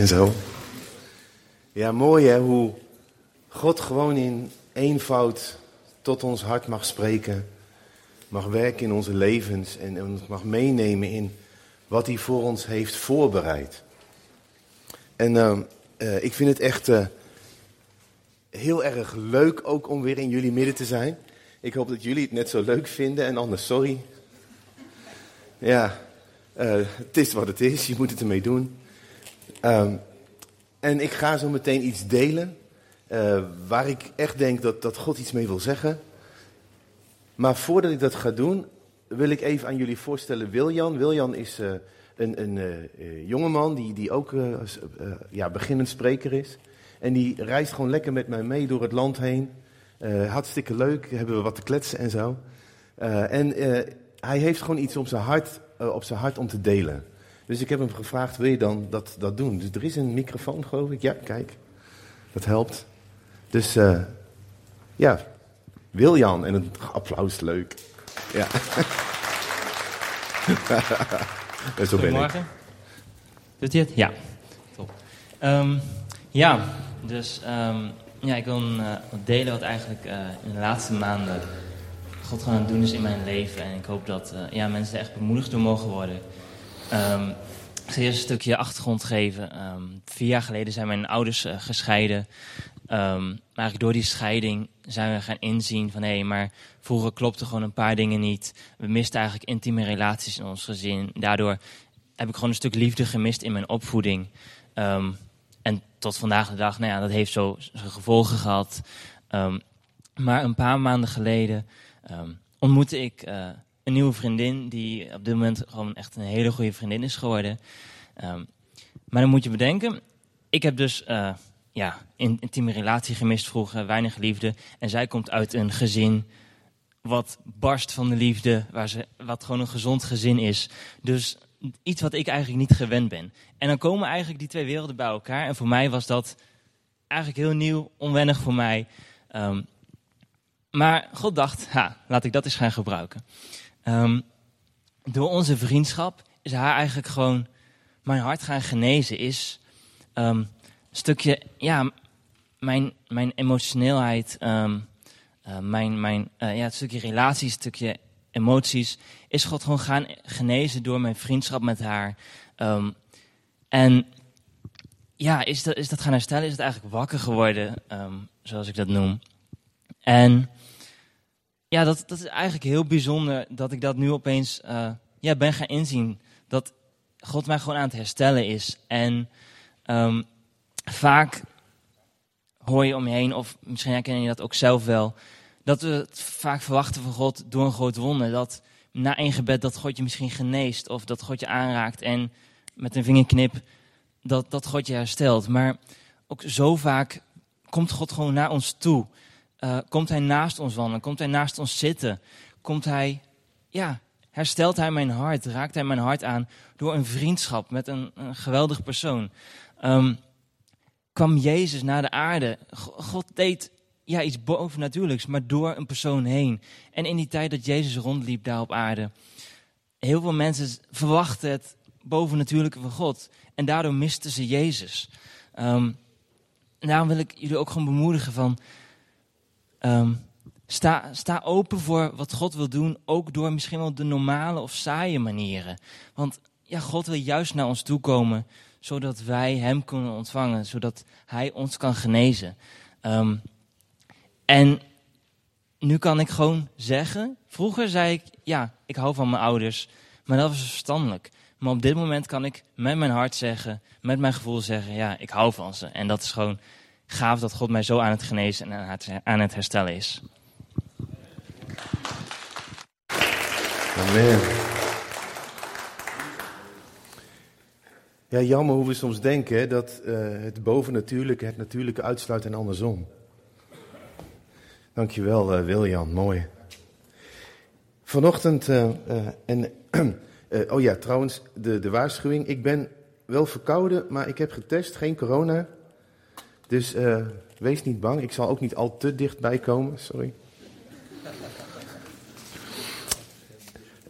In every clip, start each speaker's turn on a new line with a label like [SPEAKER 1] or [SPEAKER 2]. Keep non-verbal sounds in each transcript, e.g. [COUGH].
[SPEAKER 1] En zo. Ja, mooi hè, hoe God gewoon in eenvoud tot ons hart mag spreken. Mag werken in onze levens en ons mag meenemen in wat hij voor ons heeft voorbereid. En uh, uh, ik vind het echt uh, heel erg leuk ook om weer in jullie midden te zijn. Ik hoop dat jullie het net zo leuk vinden en anders sorry. Ja, het is wat het is, je moet het ermee doen. Um, en ik ga zo meteen iets delen waar ik echt denk dat, dat God iets mee wil zeggen. Maar voordat ik dat ga doen, wil ik even aan jullie voorstellen Wiljan. Wiljan is uh, een, een uh, jongeman die, die ook ja, beginnend spreker is. En die reist gewoon lekker met mij mee door het land heen. hartstikke leuk, hebben we wat te kletsen en zo. en hij heeft gewoon iets op zijn, hart, op zijn hart om te delen. Dus ik heb hem gevraagd, wil je dan dat, dat doen? Dus er is een microfoon, geloof ik. Ja, kijk. Dat helpt. Dus ja, Wiljan. En een applaus, leuk. Ja. [LAUGHS] Zo ben
[SPEAKER 2] Goedemorgen. Doet hij het? Ja. Top. Um, ja, dus um, ja, ik wil uh, delen wat eigenlijk uh, in de laatste maanden God gewoon aan het doen is in mijn leven. En ik hoop dat uh, ja, mensen er echt bemoedigd door mogen worden. Um, ik zal eerst een stukje achtergrond geven. vier jaar geleden zijn mijn ouders gescheiden. Um, maar door die scheiding zijn we gaan inzien van hé, maar vroeger klopte gewoon een paar dingen niet. We misten eigenlijk intieme relaties in ons gezin. Daardoor heb ik gewoon een stuk liefde gemist in mijn opvoeding. Um, en tot vandaag de dag, nou ja, dat heeft zo zijn gevolgen gehad. Um, maar een paar maanden geleden ontmoette ik uh, een nieuwe vriendin die op dit moment gewoon echt een hele goede vriendin is geworden. maar dan moet je bedenken, ik heb dus uh, ja, in, intieme relatie gemist vroeger, weinig liefde. En zij komt uit een gezin wat barst van de liefde, waar ze, wat gewoon een gezond gezin is. Dus iets wat ik eigenlijk niet gewend ben. En dan komen eigenlijk die twee werelden bij elkaar. En voor mij was dat eigenlijk heel nieuw, onwennig voor mij. Um, maar God dacht, ha, laat ik dat eens gaan gebruiken. Um, door onze vriendschap is haar eigenlijk gewoon mijn hart gaan genezen. Is um, stukje, ja, mijn, mijn emotioneelheid, um, mijn, mijn uh, ja, stukje relaties, het stukje emoties, is God gewoon gaan genezen door mijn vriendschap met haar. En ja, is dat, is dat gaan herstellen? Is het eigenlijk wakker geworden, zoals ik dat noem? En ja, dat, dat is eigenlijk heel bijzonder dat ik dat nu opeens uh, ja, ben gaan inzien. Dat God mij gewoon aan het herstellen is. En um, vaak hoor je om je heen, of misschien herken je dat ook zelf wel, dat we het vaak verwachten van God door een groot wonder. Dat na één gebed dat God je misschien geneest, of dat God je aanraakt en met een vingerknip dat, dat God je herstelt. Maar ook zo vaak komt God gewoon naar ons toe. Uh, komt Hij naast ons wandelen, komt Hij naast ons zitten, komt Hij, ja, herstelt Hij mijn hart, raakt Hij mijn hart aan door een vriendschap met een, een geweldig persoon. Um, kwam Jezus naar de aarde. God deed ja, iets bovennatuurlijks, maar door een persoon heen. En in die tijd dat Jezus rondliep daar op aarde, heel veel mensen verwachten het bovennatuurlijke van God. En daardoor misten ze Jezus. Um, daarom wil ik jullie ook gewoon bemoedigen van, um, sta, sta open voor wat God wil doen, ook door misschien wel de normale of saaie manieren. Want ja, God wil juist naar ons toe komen zodat wij Hem kunnen ontvangen, zodat Hij ons kan genezen. Um, en nu kan ik gewoon zeggen, vroeger zei ik, ja, ik hou van mijn ouders, maar dat was verstandelijk. Maar op dit moment kan ik met mijn hart zeggen, met mijn gevoel zeggen, ja, ik hou van ze. En dat is gewoon gaaf dat God mij zo aan het genezen en aan het herstellen is.
[SPEAKER 1] Amen. Ja, jammer hoe we soms denken dat uh, het bovennatuurlijke het natuurlijke uitsluit en andersom. Dankjewel, uh, Wiljan, mooi. Vanochtend, uh, en, [CLEARS THROAT] oh ja, trouwens, de, de waarschuwing. Ik ben wel verkouden, maar ik heb getest, geen corona. Dus wees niet bang, ik zal ook niet al te dichtbij komen, sorry.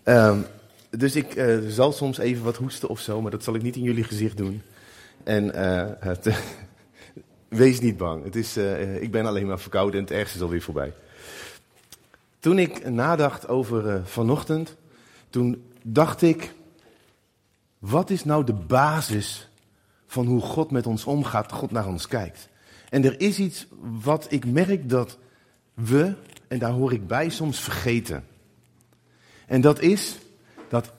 [SPEAKER 1] Um, dus ik uh, zal soms even wat hoesten of zo, maar dat zal ik niet in jullie gezicht doen. En uh, het, [LAUGHS] wees niet bang. Het is, ik ben alleen maar verkouden en het ergste is alweer voorbij. Toen ik nadacht over vanochtend, toen dacht ik, wat is nou de basis van hoe God met ons omgaat, God naar ons kijkt? En er is iets wat ik merk dat we, en daar hoor ik bij, soms vergeten. En dat is dat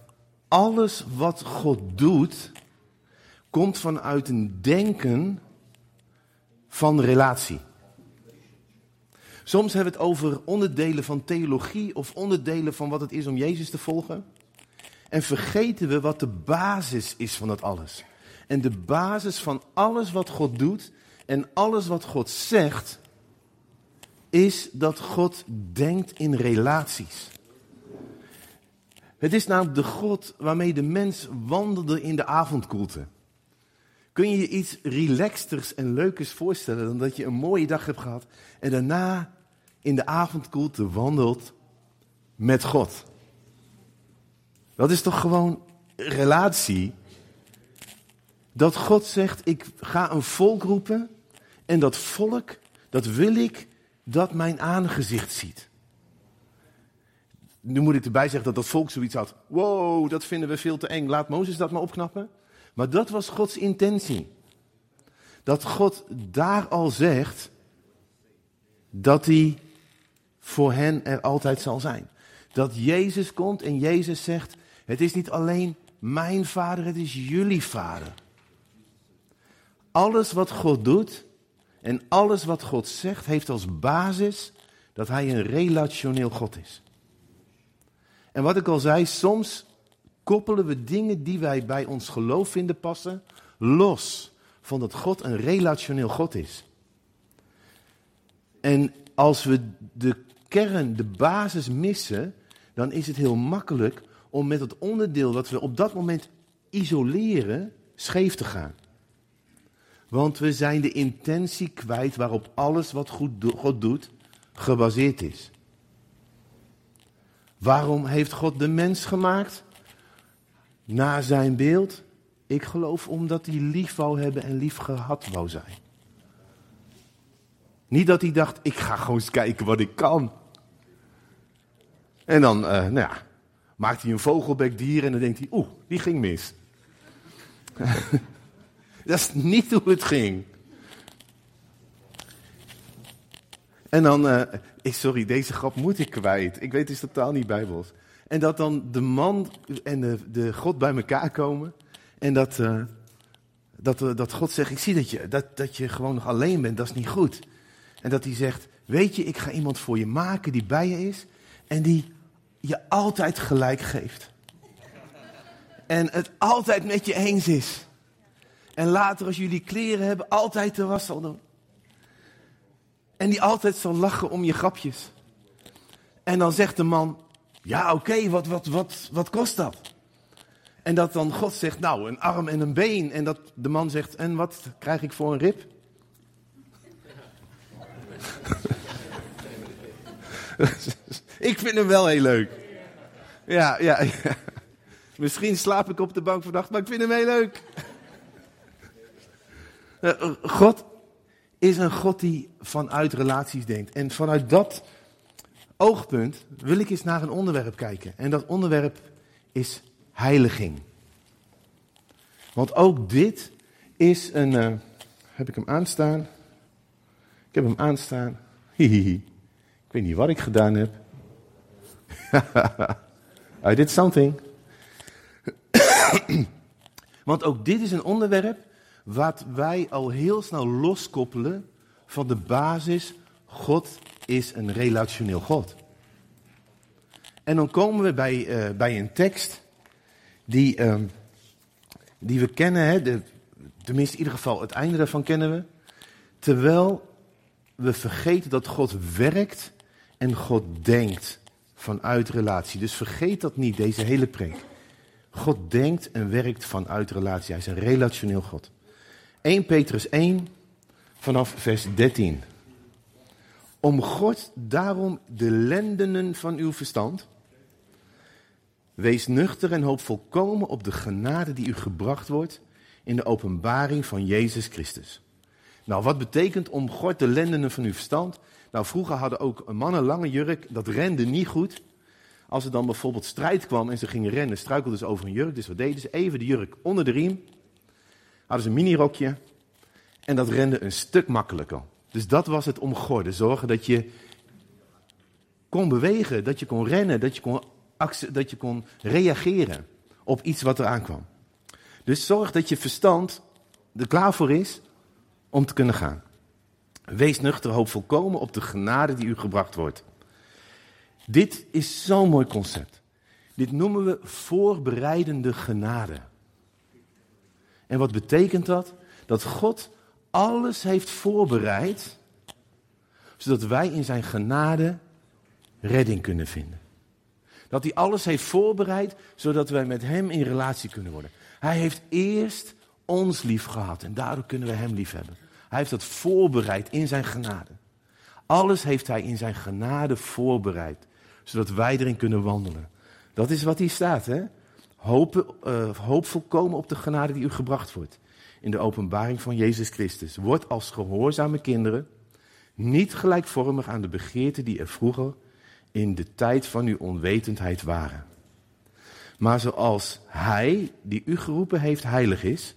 [SPEAKER 1] alles wat God doet, komt vanuit een denken van relatie. Soms hebben we het over onderdelen van theologie of onderdelen van wat het is om Jezus te volgen. En vergeten we wat de basis is van dat alles. En de basis van alles wat God doet en alles wat God zegt, is dat God denkt in relaties. Het is namelijk de God waarmee de mens wandelde in de avondkoelte. Kun je je iets relaxters en leukers voorstellen dan dat je een mooie dag hebt gehad en daarna in de avondkoelte wandelt met God? Dat is toch gewoon relatie? Dat God zegt, ik ga een volk roepen en dat volk, dat wil ik dat mijn aangezicht ziet. Nu moet ik erbij zeggen dat dat volk zoiets had. Wow, dat vinden we veel te eng. Laat Mozes dat maar opknappen. Maar dat was Gods intentie. Dat God daar al zegt dat hij voor hen er altijd zal zijn. Dat Jezus komt en Jezus zegt, het is niet alleen mijn vader, het is jullie vader. Alles wat God doet en alles wat God zegt heeft als basis dat hij een relationeel God is. En wat ik al zei, soms koppelen we dingen die wij bij ons geloof vinden passen, los van dat God een relationeel God is. En als we de kern, de basis missen, dan is het heel makkelijk om met het onderdeel dat we op dat moment isoleren, scheef te gaan. Want we zijn de intentie kwijt waarop alles wat God doet gebaseerd is. Waarom heeft God de mens gemaakt? Naar zijn beeld. Ik geloof omdat hij lief wou hebben en lief gehad wou zijn. Niet dat hij dacht, ik ga gewoon eens kijken wat ik kan. En dan, uh, nou ja, maakt hij een vogelbekdier en dan denkt hij, oeh, die ging mis. [LAUGHS] dat is niet hoe het ging. En dan, uh, sorry, deze grap moet ik kwijt. Ik weet, het is totaal niet bijbels. En dat dan de man en de, de God bij elkaar komen. En dat, uh, dat, uh, dat God zegt, ik zie dat je, dat, dat je gewoon nog alleen bent, dat is niet goed. En dat hij zegt, weet je, ik ga iemand voor je maken die bij je is. En die je altijd gelijk geeft. En het altijd met je eens is. En later als jullie kleren hebben, altijd de was zal doen. En die altijd zal lachen om je grapjes. En dan zegt de man, ja oké, wat, wat, wat, wat kost dat? En dat dan God zegt, nou een arm en een been. En dat de man zegt, en wat krijg ik voor een rib? [LAUGHS] ik vind hem wel heel leuk. Ja, ja. Misschien slaap ik op de bank vannacht, maar ik vind hem heel leuk. Eh, God is een God die vanuit relaties denkt. En vanuit dat oogpunt wil ik eens naar een onderwerp kijken. En dat onderwerp is heiliging. Want ook dit is een. Uh, heb ik hem aanstaan? Ik heb hem aanstaan. [LAUGHS] Hihihi. Ik weet niet wat ik gedaan heb. [LAUGHS] I did something. [COUGHS] Want ook dit is een onderwerp wat wij al heel snel loskoppelen van de basis, God is een relationeel God. En dan komen we bij, uh, bij een tekst die, uh, die we kennen, hè, de, tenminste in ieder geval het einde daarvan kennen we. Terwijl we vergeten dat God werkt en God denkt vanuit relatie. Dus vergeet dat niet, deze hele preek. God denkt en werkt vanuit relatie. Hij is een relationeel God. 1 Petrus 1 vanaf vers 13. Om God daarom de lendenen van uw verstand. Wees nuchter en hoop volkomen op de genade die u gebracht wordt in de openbaring van Jezus Christus. Nou, wat betekent omgord de lendenen van uw verstand? Nou, vroeger hadden ook mannen lange jurk, dat rende niet goed. Als er dan bijvoorbeeld strijd kwam en ze gingen rennen, struikelden ze over een jurk. Dus wat deden ze? Even de jurk onder de riem. Hadden ze een minirokje. En dat rende een stuk makkelijker. Dus dat was het omgorden. Zorgen dat je kon bewegen, dat je kon rennen, dat je kon, dat je kon reageren op iets wat er aankwam. Dus zorg dat je verstand er klaar voor is om te kunnen gaan. Wees nuchter, hoop volkomen op de genade die u gebracht wordt. Dit is zo'n mooi concept. Dit noemen we voorbereidende genade. En wat betekent dat? Dat God alles heeft voorbereid, zodat wij in zijn genade redding kunnen vinden. Dat hij alles heeft voorbereid, zodat wij met hem in relatie kunnen worden. Hij heeft eerst ons lief gehad en daardoor kunnen we hem lief hebben. Hij heeft dat voorbereid in zijn genade. Alles heeft hij in zijn genade voorbereid, zodat wij erin kunnen wandelen. Dat is wat hier staat, hè? Hoop, uh, hoop volkomen op de genade die u gebracht wordt. In de openbaring van Jezus Christus. Word als gehoorzame kinderen niet gelijkvormig aan de begeerten die er vroeger in de tijd van uw onwetendheid waren. Maar zoals Hij, die u geroepen heeft, heilig is,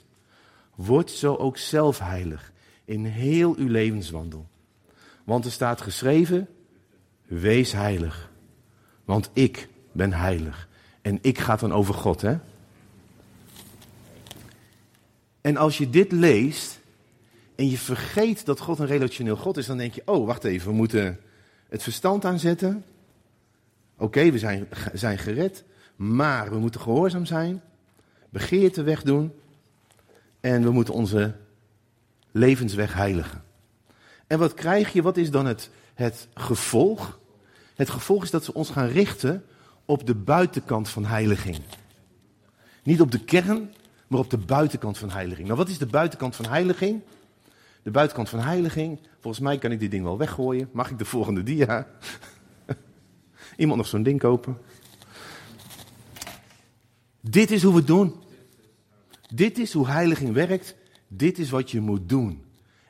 [SPEAKER 1] wordt zo ook zelf heilig in heel uw levenswandel. Want er staat geschreven, wees heilig, want ik ben heilig. En ik ga dan over God, hè? En als je dit leest en je vergeet dat God een relationeel God is, dan denk je, oh, wacht even, we moeten het verstand aanzetten. Oké, we zijn, zijn gered, maar we moeten gehoorzaam zijn, begeerte wegdoen en we moeten onze levensweg heiligen. En wat krijg je? Wat is dan het, het gevolg? Het gevolg is dat ze ons gaan richten op de buitenkant van heiliging. Niet op de kern, maar op de buitenkant van heiliging. Nou, wat is de buitenkant van heiliging? De buitenkant van heiliging, volgens mij kan ik dit ding wel weggooien. Mag ik de volgende dia? [LAUGHS] Iemand nog zo'n ding kopen? Dit is hoe we het doen. Dit is hoe heiliging werkt. Dit is wat je moet doen.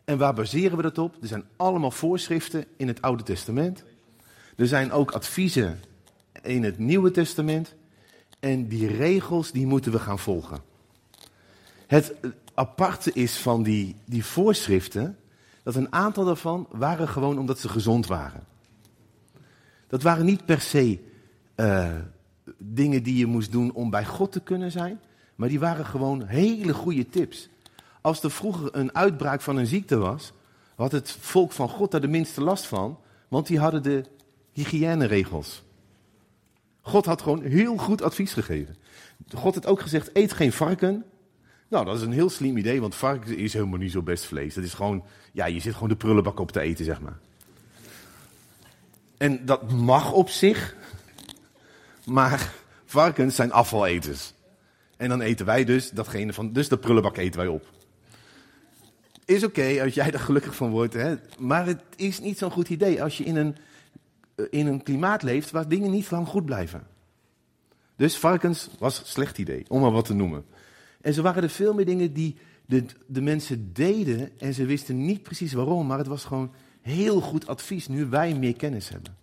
[SPEAKER 1] En waar baseren we dat op? Er zijn allemaal voorschriften in het Oude Testament. Er zijn ook adviezen in het Nieuwe Testament. En die regels, die moeten we gaan volgen. Het aparte is van die, die voorschriften, dat een aantal daarvan waren gewoon omdat ze gezond waren. Dat waren niet per se uh, dingen die je moest doen om bij God te kunnen zijn, maar die waren gewoon hele goede tips. Als er vroeger een uitbraak van een ziekte was, had het volk van God daar de minste last van, want die hadden de hygiëneregels. God had gewoon heel goed advies gegeven. God had ook gezegd: eet geen varken. Nou, dat is een heel slim idee, want varken is helemaal niet zo best vlees. Dat is gewoon, ja, je zit gewoon de prullenbak op te eten, zeg maar. En dat mag op zich, maar varkens zijn afvaleters. En dan eten wij dus datgene van, dus de prullenbak eten wij op. Is oké als jij er gelukkig van wordt, hè? maar het is niet zo'n goed idee als je in een, in een klimaat leeft waar dingen niet lang goed blijven. Dus varkens was een slecht idee, om maar wat te noemen. En zo waren er veel meer dingen die de, de mensen deden en ze wisten niet precies waarom, maar het was gewoon heel goed advies nu wij meer kennis hebben.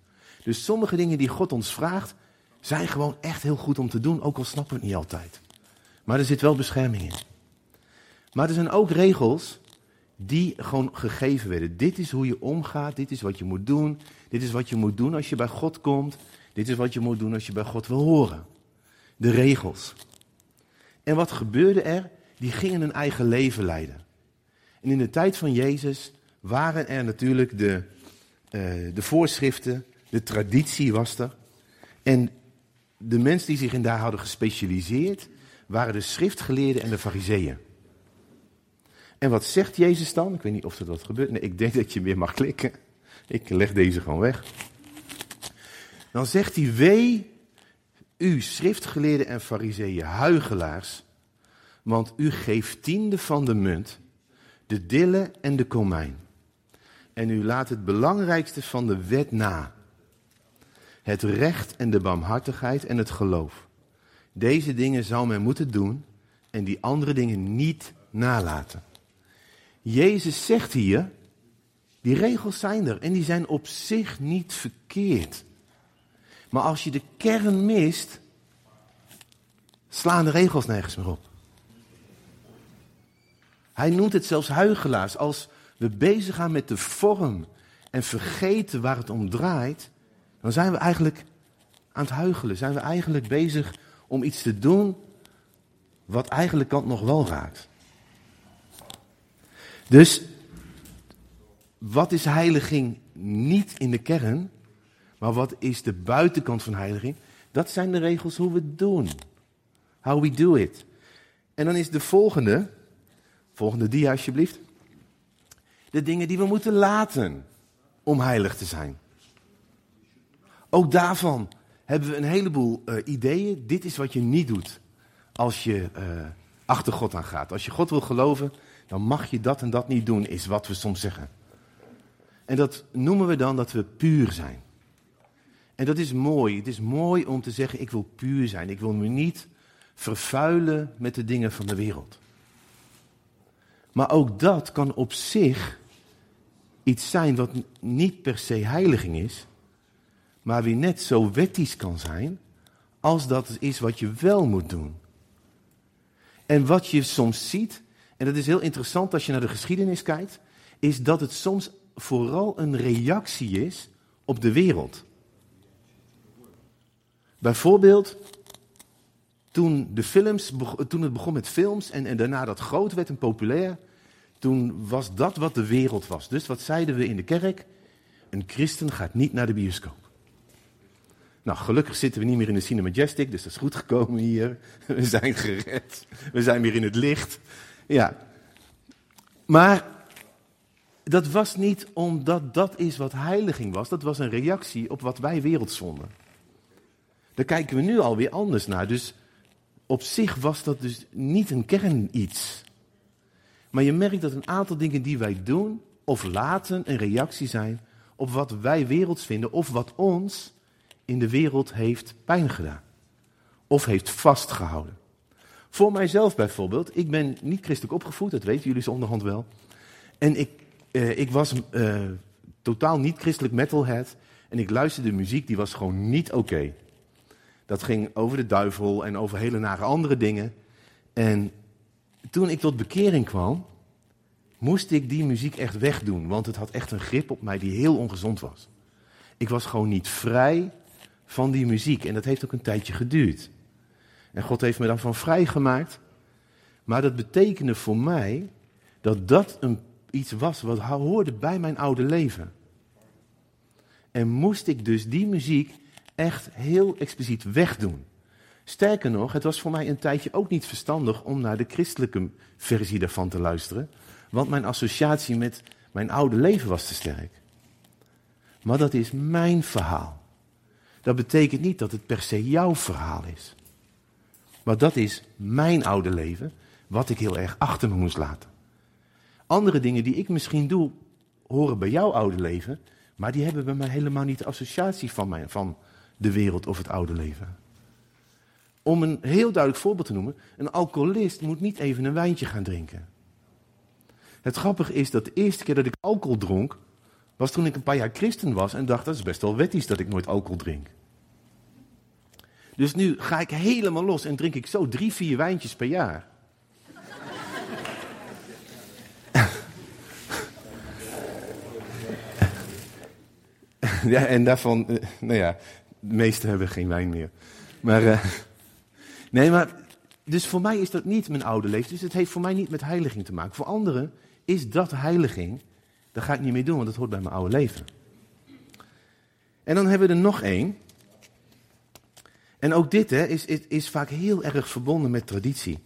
[SPEAKER 1] Dus sommige dingen die God ons vraagt, zijn gewoon echt heel goed om te doen, ook al snappen we het niet altijd. Maar er zit wel bescherming in. Maar er zijn ook regels die gewoon gegeven werden. Dit is hoe je omgaat, dit is wat je moet doen, dit is wat je moet doen als je bij God komt, dit is wat je moet doen als je bij God wil horen. De regels. En wat gebeurde er? Die gingen een eigen leven leiden. En in de tijd van Jezus waren er natuurlijk de, uh, de voorschriften, de traditie was er. En de mensen die zich in daar hadden gespecialiseerd, waren de schriftgeleerden en de fariseeën. En wat zegt Jezus dan? Ik weet niet of er wat gebeurt. Nee, ik denk dat je weer mag klikken. Ik leg deze gewoon weg. Dan zegt hij, wee u schriftgeleerden en fariseeën, huigelaars, want u geeft tiende van de munt, de dille en de komijn. En u laat het belangrijkste van de wet na. Het recht en de barmhartigheid en het geloof. Deze dingen zou men moeten doen en die andere dingen niet nalaten. Jezus zegt hier, die regels zijn er en die zijn op zich niet verkeerd. Maar als je de kern mist, slaan de regels nergens meer op. Hij noemt het zelfs huigelaars. Als we bezig gaan met de vorm en vergeten waar het om draait, dan zijn we eigenlijk aan het huigelen. Zijn we eigenlijk bezig om iets te doen wat eigenlijk kant nog wel raakt. Dus wat is heiliging niet in de kern, maar wat is de buitenkant van heiliging? Dat zijn de regels hoe we het doen. How we do it. En dan is de volgende, volgende dia alsjeblieft. De dingen die we moeten laten om heilig te zijn. Ook daarvan hebben we een heleboel uh, ideeën. Dit is wat je niet doet als je uh, achter God aan gaat. Als je God wil geloven, dan mag je dat en dat niet doen, is wat we soms zeggen. En dat noemen we dan dat we puur zijn. En dat is mooi. Het is mooi om te zeggen, ik wil puur zijn. Ik wil me niet vervuilen met de dingen van de wereld. Maar ook dat kan op zich iets zijn wat niet per se heiliging is, maar wie net zo wettisch kan zijn als dat is wat je wel moet doen. En wat je soms ziet, en dat is heel interessant als je naar de geschiedenis kijkt, is dat het soms vooral een reactie is op de wereld. Bijvoorbeeld, toen, de films, toen het begon met films en, en daarna dat groot werd en populair, toen was dat wat de wereld was. Dus wat zeiden we in de kerk? Een christen gaat niet naar de bioscoop. Nou, gelukkig zitten we niet meer in de Cine Majestic, dus dat is goed gekomen hier. [LAUGHS] We zijn gered. We zijn weer in het licht. Ja. Maar dat was niet omdat dat is wat heiliging was. Dat was een reactie op wat wij werelds vonden. Daar kijken we nu alweer anders naar. Dus op zich was dat dus niet een kern iets. Maar je merkt dat een aantal dingen die wij doen of laten een reactie zijn op wat wij werelds vinden of wat ons in de wereld heeft pijn gedaan. Of heeft vastgehouden. Voor mijzelf bijvoorbeeld, ik ben niet christelijk opgevoed, dat weten jullie onderhand wel. En ik, eh, ik was eh, totaal niet christelijk metalhead. En ik luisterde muziek die was gewoon niet oké. Dat ging over de duivel en over hele nare andere dingen. En toen ik tot bekering kwam, moest ik die muziek echt wegdoen. Want het had echt een grip op mij die heel ongezond was. Ik was gewoon niet vrij van die muziek. En dat heeft ook een tijdje geduurd. En God heeft me daarvan vrijgemaakt. Maar dat betekende voor mij dat dat een, iets was wat hoorde bij mijn oude leven. En moest ik dus die muziek echt heel expliciet wegdoen. Sterker nog, het was voor mij een tijdje ook niet verstandig om naar de christelijke versie daarvan te luisteren. Want mijn associatie met mijn oude leven was te sterk. Maar dat is mijn verhaal. Dat betekent niet dat het per se jouw verhaal is. Maar dat is mijn oude leven, wat ik heel erg achter me moest laten. Andere dingen die ik misschien doe, horen bij jouw oude leven, maar die hebben bij mij helemaal niet de associatie van, mij, van de wereld of het oude leven. Om een heel duidelijk voorbeeld te noemen, een alcoholist moet niet even een wijntje gaan drinken. Het grappige is dat de eerste keer dat ik alcohol dronk, was toen ik een paar jaar christen was en dacht, dat is best wel wettisch dat ik nooit alcohol drink. Dus nu ga ik helemaal los en drink ik zo drie, vier wijntjes per jaar. ja, en daarvan, eh, nou ja, de meesten hebben geen wijn meer. Maar, uh, nee, maar, dus voor mij is dat niet mijn oude leven. Dus het heeft voor mij niet met heiliging te maken. Voor anderen is dat heiliging. Dat ga ik niet meer doen, want dat hoort bij mijn oude leven. En dan hebben we er nog één. En ook dit hè, is, is, is vaak heel erg verbonden met traditie.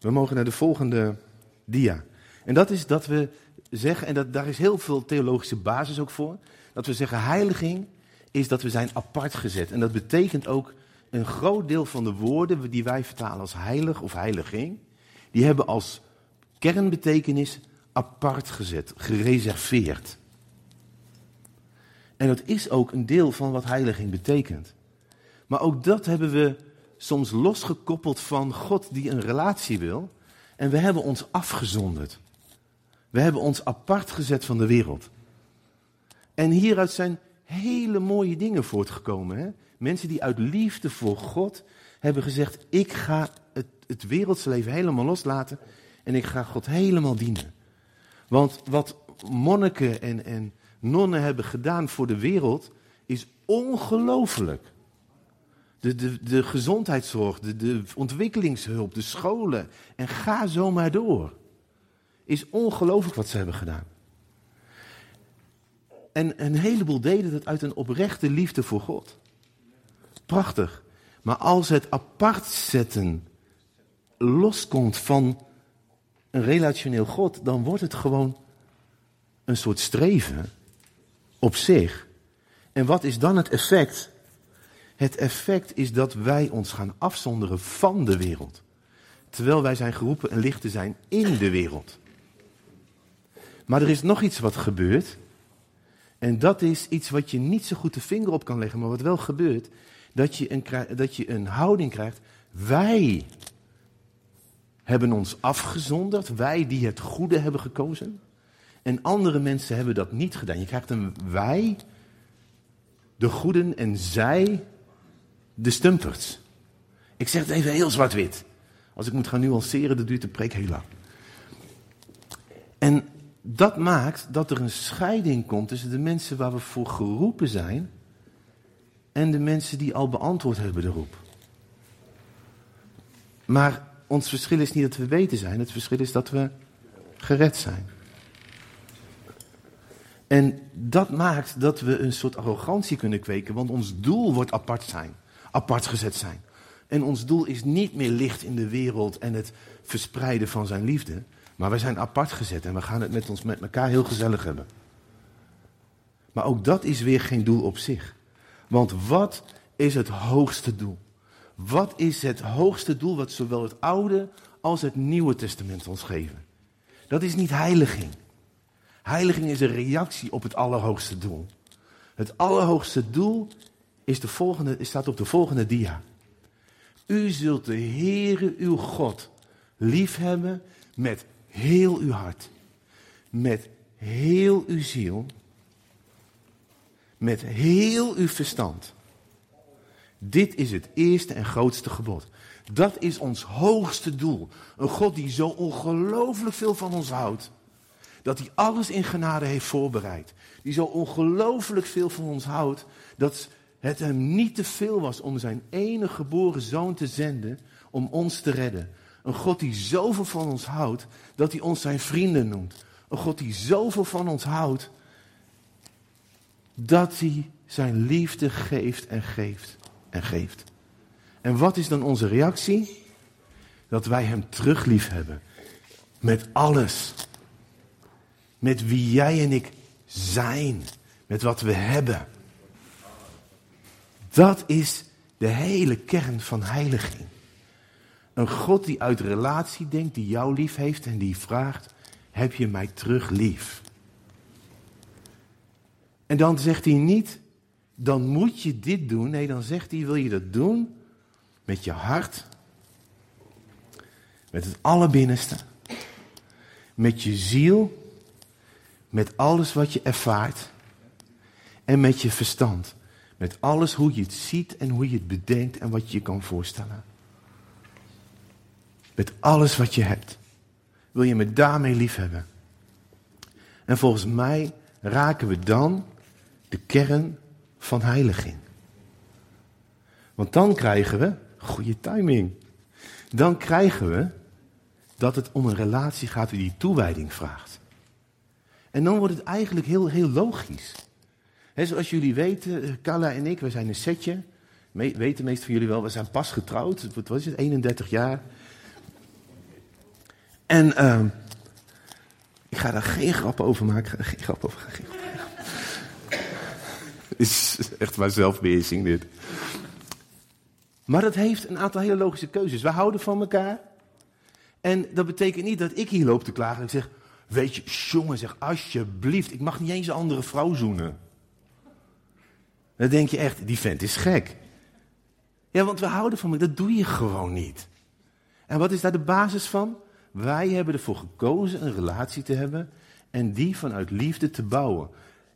[SPEAKER 1] We mogen naar de volgende dia. En dat is dat we zeggen, en dat, daar is heel veel theologische basis ook voor, dat we zeggen heiliging is dat we zijn apart gezet. En dat betekent ook een groot deel van de woorden die wij vertalen als heilig of heiliging, die hebben als kernbetekenis apart gezet, gereserveerd. En dat is ook een deel van wat heiliging betekent. Maar ook dat hebben we soms losgekoppeld van God die een relatie wil. En we hebben ons afgezonderd. We hebben ons apart gezet van de wereld. En hieruit zijn hele mooie dingen voortgekomen. Hè? Mensen die uit liefde voor God hebben gezegd: Ik ga het, het wereldse leven helemaal loslaten en ik ga God helemaal dienen. Want wat monniken en, en nonnen hebben gedaan voor de wereld is ongelooflijk. De, de, de gezondheidszorg, de, de ontwikkelingshulp, de scholen en ga zo maar door. Is ongelooflijk wat ze hebben gedaan. En een heleboel deden dat uit een oprechte liefde voor God. Prachtig. Maar als het apart zetten loskomt van een relationeel God, dan wordt het gewoon een soort streven op zich. En wat is dan het effect? Het effect is dat wij ons gaan afzonderen van de wereld. Terwijl wij zijn geroepen een licht te zijn in de wereld. Maar er is nog iets wat gebeurt. En dat is iets wat je niet zo goed de vinger op kan leggen, maar wat wel gebeurt. Dat je een, dat je een houding krijgt. Wij hebben ons afgezonderd. Wij die het goede hebben gekozen. En andere mensen hebben dat niet gedaan. Je krijgt een wij, de goeden, en zij, de stumperts. Ik zeg het even heel zwart-wit. Als ik moet gaan nuanceren, dan duurt de preek heel lang. En dat maakt dat er een scheiding komt tussen de mensen waar we voor geroepen zijn en de mensen die al beantwoord hebben de roep. Maar ons verschil is niet dat we weten zijn, het verschil is dat we gered zijn. En dat maakt dat we een soort arrogantie kunnen kweken, want ons doel wordt apart zijn, apart gezet zijn. En ons doel is niet meer licht in de wereld en het verspreiden van zijn liefde. Maar wij zijn apart gezet en we gaan het met ons met elkaar heel gezellig hebben. Maar ook dat is weer geen doel op zich. Want wat is het hoogste doel? Wat is het hoogste doel wat zowel het Oude als het Nieuwe Testament ons geven? Dat is niet heiliging. Heiliging is een reactie op het allerhoogste doel. Het allerhoogste doel is de volgende, staat op de volgende dia. U zult de Heere uw God liefhebben met heel uw hart, met heel uw ziel, met heel uw verstand. Dit is het eerste en grootste gebod. Dat is ons hoogste doel. Een God die zo ongelooflijk veel van ons houdt. Dat hij alles in genade heeft voorbereid. Die zo ongelooflijk veel van ons houdt. Dat het hem niet te veel was om zijn enige geboren zoon te zenden. Om ons te redden. Een God die zoveel van ons houdt, dat hij ons zijn vrienden noemt. Een God die zoveel van ons houdt, dat hij zijn liefde geeft en geeft en geeft. En wat is dan onze reactie? Dat wij hem terug lief hebben. Met alles. Met wie jij en ik zijn. Met wat we hebben. Dat is de hele kern van heiliging. Een God die uit relatie denkt, die jou lief heeft en die vraagt: Heb je mij terug lief? En dan zegt hij niet: Dan moet je dit doen. Nee, dan zegt hij: Wil je dat doen? Met je hart, met het allerbinnenste, met je ziel, met alles wat je ervaart en met je verstand. Met alles hoe je het ziet en hoe je het bedenkt en wat je je kan voorstellen. Met alles wat je hebt. Wil je me daarmee lief hebben? En volgens mij raken we dan de kern van heiliging. Want dan krijgen we, goede timing, dan krijgen we dat het om een relatie gaat die toewijding vraagt. En dan wordt het eigenlijk heel, heel logisch. He, zoals jullie weten, Carla en ik, we zijn een setje. Me, weten de meesten van jullie wel, we zijn pas getrouwd. Wat was het, 31 jaar. En uh, ik ga daar geen grap over maken. Geen grap over. Grap. Het [LAUGHS] is echt maar zelfbeheersing dit. Maar dat heeft een aantal hele logische keuzes. We houden van elkaar. En dat betekent niet dat ik hier loop te klagen. Ik zeg, weet je, jongen, zeg alsjeblieft, ik mag niet eens een andere vrouw zoenen. Dan denk je echt, die vent is gek. Ja, want we houden van elkaar, dat doe je gewoon niet. En wat is daar de basis van? Wij hebben ervoor gekozen een relatie te hebben en die vanuit liefde te bouwen.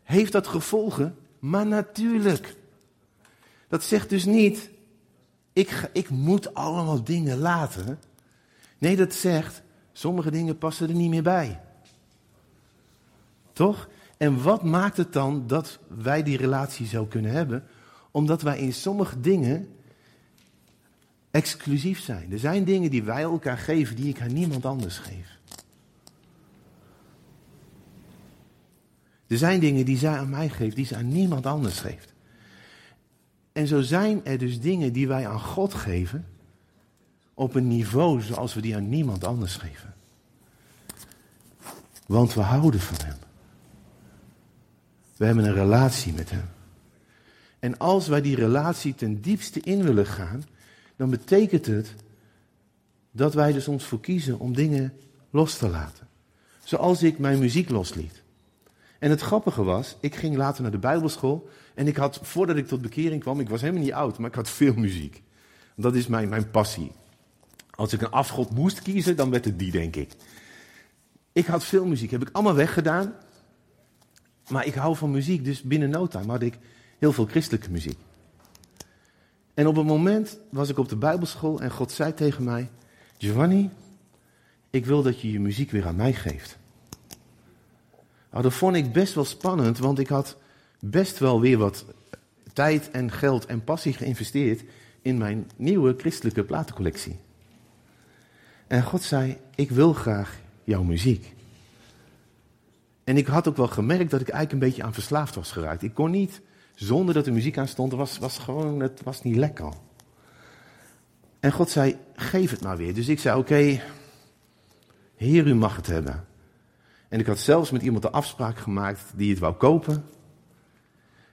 [SPEAKER 1] Heeft dat gevolgen? Maar natuurlijk. Dat zegt dus niet, ik, ik moet allemaal dingen laten. Nee, dat zegt, sommige dingen passen er niet meer bij. Toch? En wat maakt het dan dat wij die relatie zo kunnen hebben? Omdat wij in sommige dingen exclusief zijn. Er zijn dingen die wij elkaar geven die ik aan niemand anders geef. Er zijn dingen die zij aan mij geeft, die ze aan niemand anders geeft. En zo zijn er dus dingen die wij aan God geven, op een niveau zoals we die aan niemand anders geven. Want we houden van Hem. We hebben een relatie met Hem. En als wij die relatie ten diepste in willen gaan, dan betekent het dat wij er soms voor kiezen om dingen los te laten. Zoals ik mijn muziek losliet. En het grappige was, ik ging later naar de Bijbelschool en ik had, voordat ik tot bekering kwam, ik was helemaal niet oud, maar ik had veel muziek. Dat is mijn, mijn passie. Als ik een afgod moest kiezen, dan werd het die, denk ik. Ik had veel muziek, heb ik allemaal weggedaan. Maar ik hou van muziek, dus binnen no time had ik heel veel christelijke muziek. En op een moment was ik op de Bijbelschool en God zei tegen mij: Giovanni, ik wil dat je je muziek weer aan mij geeft. Nou, dat vond ik best wel spannend, want ik had best wel weer wat tijd en geld en passie geïnvesteerd in mijn nieuwe christelijke platencollectie. En God zei: Ik wil graag jouw muziek. En ik had ook wel gemerkt dat ik eigenlijk een beetje aan verslaafd was geraakt. Ik kon niet zonder dat er muziek aan stond, was, was gewoon, het was niet lekker. En God zei, geef het maar weer. Dus ik zei, oké, Heer, u mag het hebben. En ik had zelfs met iemand de afspraak gemaakt die het wou kopen.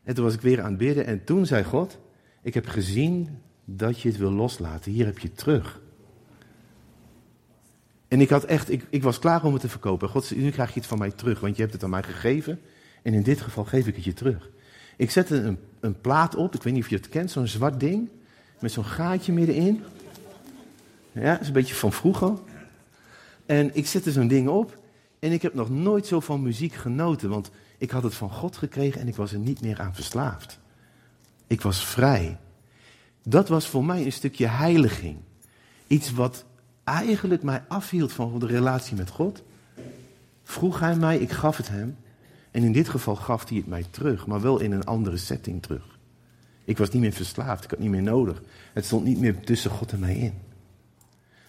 [SPEAKER 1] En toen was ik weer aan het bidden en toen zei God, ik heb gezien dat je het wil loslaten. Hier heb je het terug. En ik had echt, ik, ik was klaar om het te verkopen. God nu krijg je het van mij terug, want je hebt het aan mij gegeven. En in dit geval geef ik het je terug. Ik zette een, een plaat op, ik weet niet of je het kent, zo'n zwart ding. Met zo'n gaatje middenin. Ja, dat is een beetje van vroeger. En ik zette zo'n ding op. En ik heb nog nooit zo van muziek genoten. Want ik had het van God gekregen en ik was er niet meer aan verslaafd. Ik was vrij. Dat was voor mij een stukje heiliging. Iets wat eigenlijk mij afhield van de relatie met God. Vroeg hij mij, ik gaf het hem. En in dit geval gaf hij het mij terug, maar wel in een andere setting terug. Ik was niet meer verslaafd, ik had niet meer nodig. Het stond niet meer tussen God en mij in.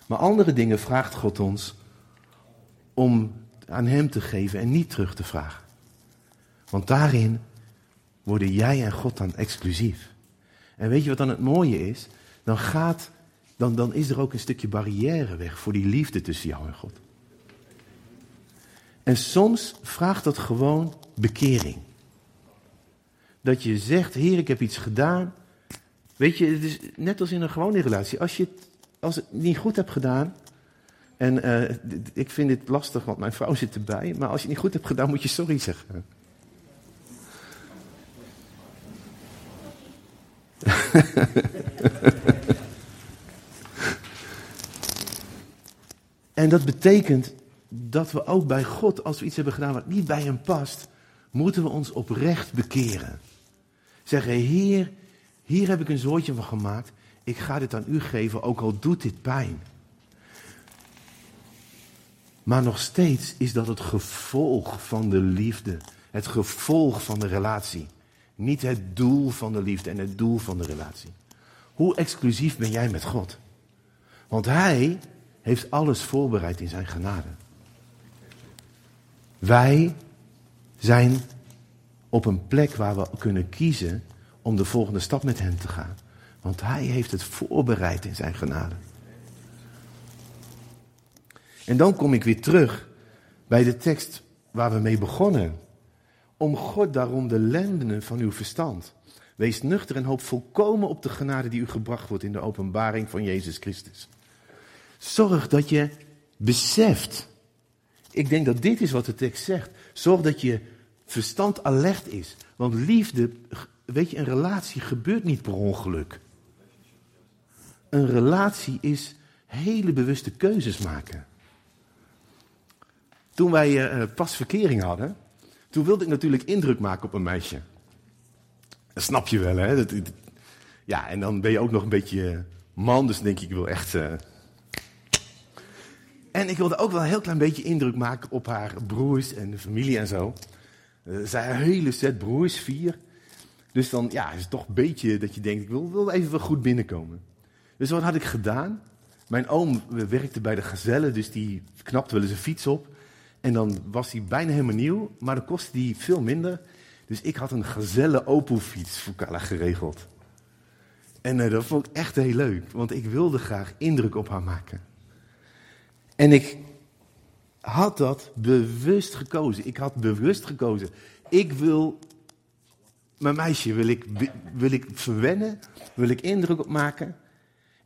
[SPEAKER 1] Maar andere dingen vraagt God ons om aan Hem te geven en niet terug te vragen. Want daarin worden jij en God dan exclusief. En weet je wat dan het mooie is? Dan, gaat, dan, dan is er ook een stukje barrière weg voor die liefde tussen jou en God. En soms vraagt dat gewoon bekering. Dat je zegt, Heer, ik heb iets gedaan. Weet je, het is net als in een gewone relatie. Als je het, als het niet goed hebt gedaan. En uh, ik vind dit lastig, want mijn vrouw zit erbij. Maar als je het niet goed hebt gedaan, moet je sorry zeggen. [LAUGHS] en dat betekent dat we ook bij God, als we iets hebben gedaan wat niet bij hem past, moeten we ons oprecht bekeren. Zeggen, Heer, hier heb ik een zootje van gemaakt. Ik ga dit aan u geven, ook al doet dit pijn. Maar nog steeds is dat het gevolg van de liefde. Het gevolg van de relatie. Niet het doel van de liefde en het doel van de relatie. Hoe exclusief ben jij met God? Want Hij heeft alles voorbereid in zijn genade. Wij zijn op een plek waar we kunnen kiezen om de volgende stap met Hem te gaan. Want Hij heeft het voorbereid in zijn genade. En dan kom ik weer terug bij de tekst waar we mee begonnen. Om God daarom de lendenen van uw verstand. Wees nuchter en hoop volkomen op de genade die u gebracht wordt in de openbaring van Jezus Christus. Zorg dat je beseft ik denk dat dit is wat de tekst zegt. Zorg dat je verstand alert is. Want liefde, weet je, een relatie gebeurt niet per ongeluk. Een relatie is hele bewuste keuzes maken. toen wij eh, pas verkering hadden, toen wilde ik natuurlijk indruk maken op een meisje. Dat snap je wel, hè? Dat, ja, en dan ben je ook nog een beetje man, dus denk ik, ik wil echt... Uh... En ik wilde ook wel een heel klein beetje indruk maken op haar broers en de familie en zo. Uh, zij een hele set broers, vier. Dus dan ja, is het toch een beetje dat je denkt, ik wil, wil even wel goed binnenkomen. Dus wat had ik gedaan? Mijn oom werkte bij de Gazelle, dus die knapte wel eens een fiets op. En dan was hij bijna helemaal nieuw, maar dan kostte die veel minder. Dus ik had een Gazelle Opel-fiets voor Carla geregeld. En uh, dat vond ik echt heel leuk, want ik wilde graag indruk op haar maken. En ik had dat bewust gekozen. Ik had bewust gekozen. Ik wil mijn meisje wil ik, wil ik verwennen, wil ik indruk op maken.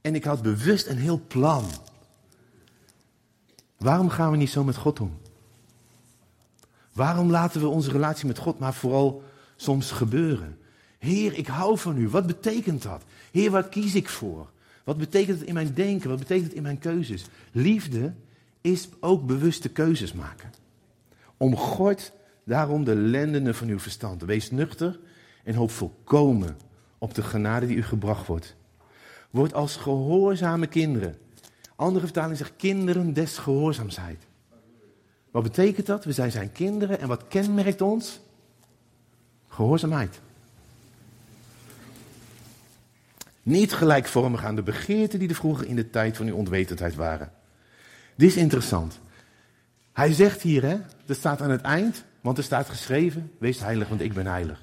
[SPEAKER 1] En ik had bewust een heel plan. Waarom gaan we niet zo met God om? Waarom laten we onze relatie met God maar vooral soms gebeuren? Heer, ik hou van u. Wat betekent dat? Heer, waar kies ik voor? Wat betekent het in mijn denken? Wat betekent het in mijn keuzes? Liefde is ook bewuste keuzes maken. Om God daarom de lendenen van uw verstand. Wees nuchter en hoop volkomen op de genade die u gebracht wordt. Word als gehoorzame kinderen. Andere vertaling zegt kinderen des gehoorzaamheid. Wat betekent dat? We zijn zijn kinderen en wat kenmerkt ons? Gehoorzaamheid. Niet gelijkvormig aan de begeerten die er vroeger in de tijd van uw onwetendheid waren. Dit is interessant. Hij zegt hier, hè, dat staat aan het eind, want er staat geschreven, wees heilig, want ik ben heilig.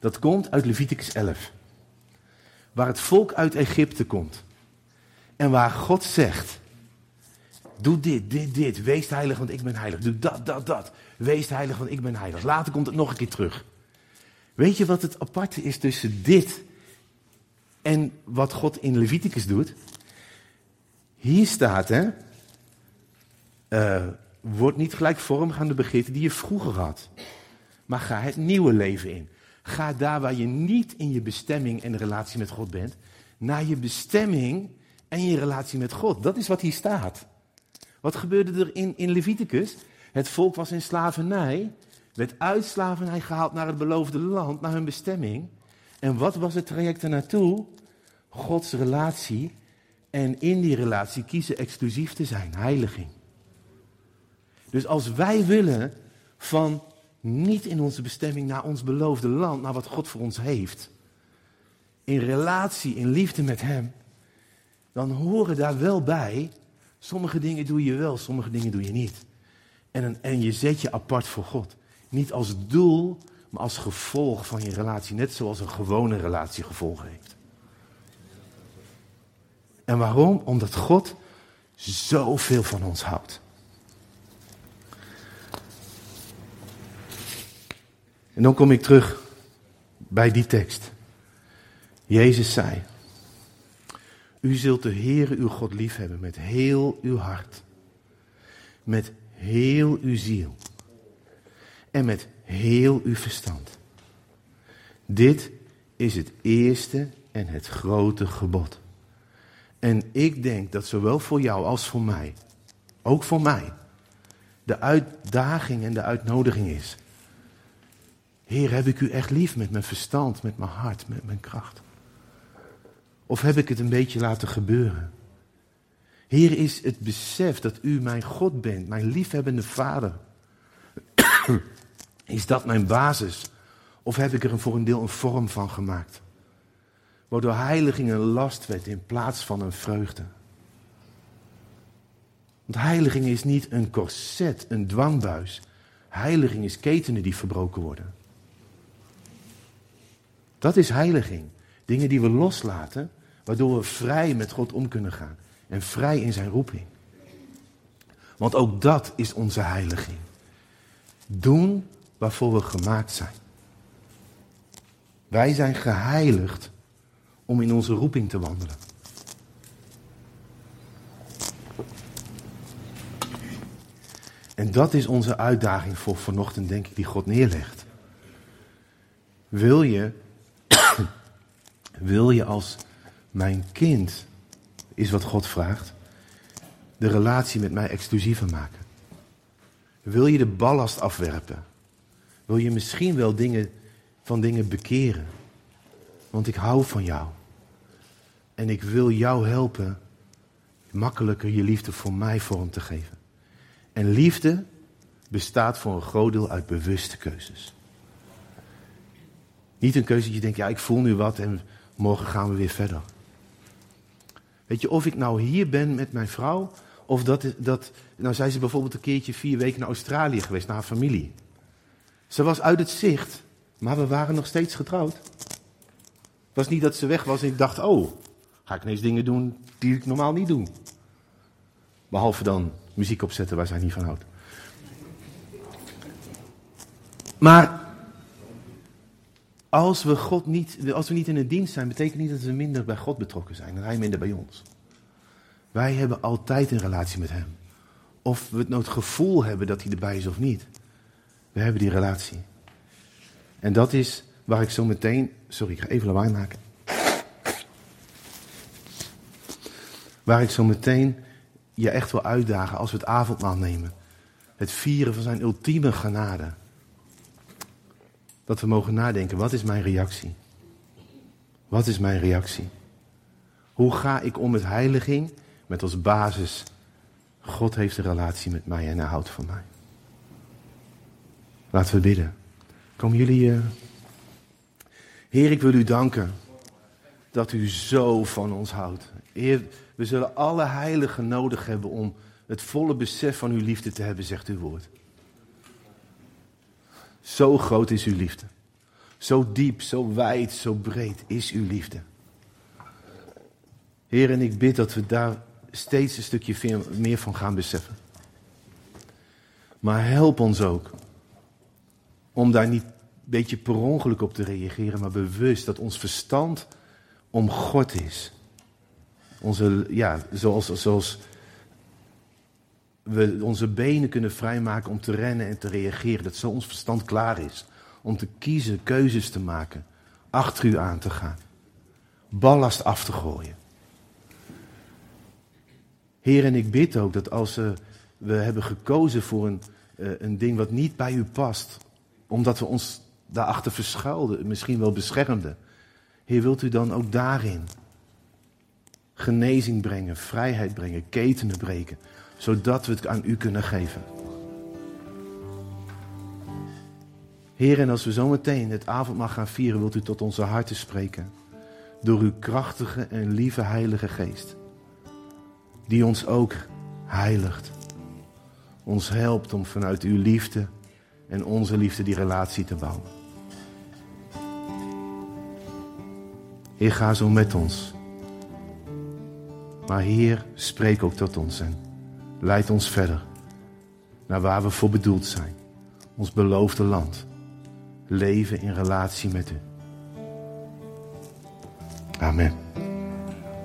[SPEAKER 1] Dat komt uit Leviticus 11. Waar het volk uit Egypte komt. En waar God zegt, doe dit, dit, dit, wees heilig, want ik ben heilig. Doe dat, dat, dat, wees heilig, want ik ben heilig. Later komt het nog een keer terug. Weet je wat het aparte is tussen dit en wat God in Leviticus doet? Hier staat, hè, uh, word niet gelijkvormig aan de begeerten die je vroeger had. Maar ga het nieuwe leven in. Ga daar waar je niet in je bestemming en relatie met God bent, naar je bestemming en je relatie met God. Dat is wat hier staat. Wat gebeurde er in, in Leviticus? Het volk was in slavernij, werd uit slavernij gehaald naar het beloofde land, naar hun bestemming. En wat was het traject er naartoe? Gods relatie. En in die relatie kiezen exclusief te zijn, heiliging. Dus als wij willen van niet in onze bestemming naar ons beloofde land, naar wat God voor ons heeft, in relatie, in liefde met Hem, dan horen daar wel bij, sommige dingen doe je wel, sommige dingen doe je niet. En, en je zet je apart voor God. Niet als doel, als gevolg van je relatie. Net zoals een gewone relatie gevolgen heeft. En waarom? Omdat God zoveel van ons houdt. En dan kom ik terug bij die tekst. Jezus zei: U zult de Heere uw God liefhebben met heel uw hart, met heel uw ziel en met heel uw verstand. Dit is het eerste en het grote gebod. En ik denk dat zowel voor jou als voor mij, ook voor mij, de uitdaging en de uitnodiging is Heer, heb ik u echt lief met mijn verstand, met mijn hart, met mijn kracht? Of heb ik het een beetje laten gebeuren? Heer, is het besef dat u mijn God bent, mijn liefhebbende Vader. Is dat mijn basis? Of heb ik er voor een deel een vorm van gemaakt? Waardoor heiliging een last werd in plaats van een vreugde. Want heiliging is niet een korset, een dwangbuis. Heiliging is ketenen die verbroken worden. Dat is heiliging. Dingen die we loslaten, waardoor we vrij met God om kunnen gaan. En vrij in zijn roeping. Want ook dat is onze heiliging. Doen waarvoor we gemaakt zijn. Wij zijn geheiligd om in onze roeping te wandelen. En dat is onze uitdaging voor vanochtend, denk ik, die God neerlegt. Wil je [COUGHS] wil je als mijn kind, is wat God vraagt, de relatie met mij exclusiever maken? Wil je de ballast afwerpen? Wil je misschien wel dingen, van dingen bekeren? Want ik hou van jou. En ik wil jou helpen makkelijker je liefde voor mij vorm te geven. En liefde bestaat voor een groot deel uit bewuste keuzes. Niet een keuze dat je denkt, ja, ik voel nu wat en morgen gaan we weer verder. Weet je, of ik nou hier ben met mijn vrouw, of dat, dat nou zijn ze bijvoorbeeld een keertje vier weken naar Australië geweest, naar haar familie. Ze was uit het zicht, maar we waren nog steeds getrouwd. Het was niet dat ze weg was en ik dacht, oh, ga ik ineens dingen doen die ik normaal niet doe. Behalve dan muziek opzetten waar zij niet van houdt. Maar als we, God niet, als we niet in de dienst zijn, betekent niet dat we minder bij God betrokken zijn en Hij minder bij ons. Wij hebben altijd een relatie met Hem. Of we het nou het gevoel hebben dat Hij erbij is of niet. We hebben die relatie. En dat is waar ik zo meteen. Sorry, ik ga even lawaai maken. Waar ik zo meteen je echt wil uitdagen als we het avondmaal nemen. Het vieren van zijn ultieme genade. Dat we mogen nadenken, wat is mijn reactie? Wat is mijn reactie? Hoe ga ik om met heiliging? Met als basis, God heeft een relatie met mij en hij houdt van mij. Laten we bidden. Komen jullie. Uh... Heer, ik wil u danken dat u zo van ons houdt. Heer, we zullen alle heiligen nodig hebben om het volle besef van uw liefde te hebben, zegt uw woord. Zo groot is uw liefde. Zo diep, zo wijd, zo breed is uw liefde. Heer, en ik bid dat we daar steeds een stukje meer van gaan beseffen. Maar help ons ook om daar niet een beetje per ongeluk op te reageren, maar bewust dat ons verstand om God is. Onze, ja, zoals, zoals we onze benen kunnen vrijmaken om te rennen en te reageren. Dat zo ons verstand klaar is om te kiezen, keuzes te maken, achter u aan te gaan, ballast af te gooien. Heer, en ik bid ook dat als we hebben gekozen voor een, eh, een ding wat niet bij u past, omdat we ons daarachter verschuilden, misschien wel beschermden. Heer, wilt u dan ook daarin genezing brengen, vrijheid brengen, ketenen breken, zodat we het aan u kunnen geven. Heer, en als we zometeen het avondmaal gaan vieren, wilt u tot onze harten spreken. Door uw krachtige en lieve Heilige Geest. Die ons ook heiligt. Ons helpt om vanuit uw liefde en onze liefde die relatie te bouwen. Heer, ga zo met ons. Maar Heer, spreek ook tot ons en leid ons verder naar waar we voor bedoeld zijn. Ons beloofde land. Leven in relatie met U. Amen.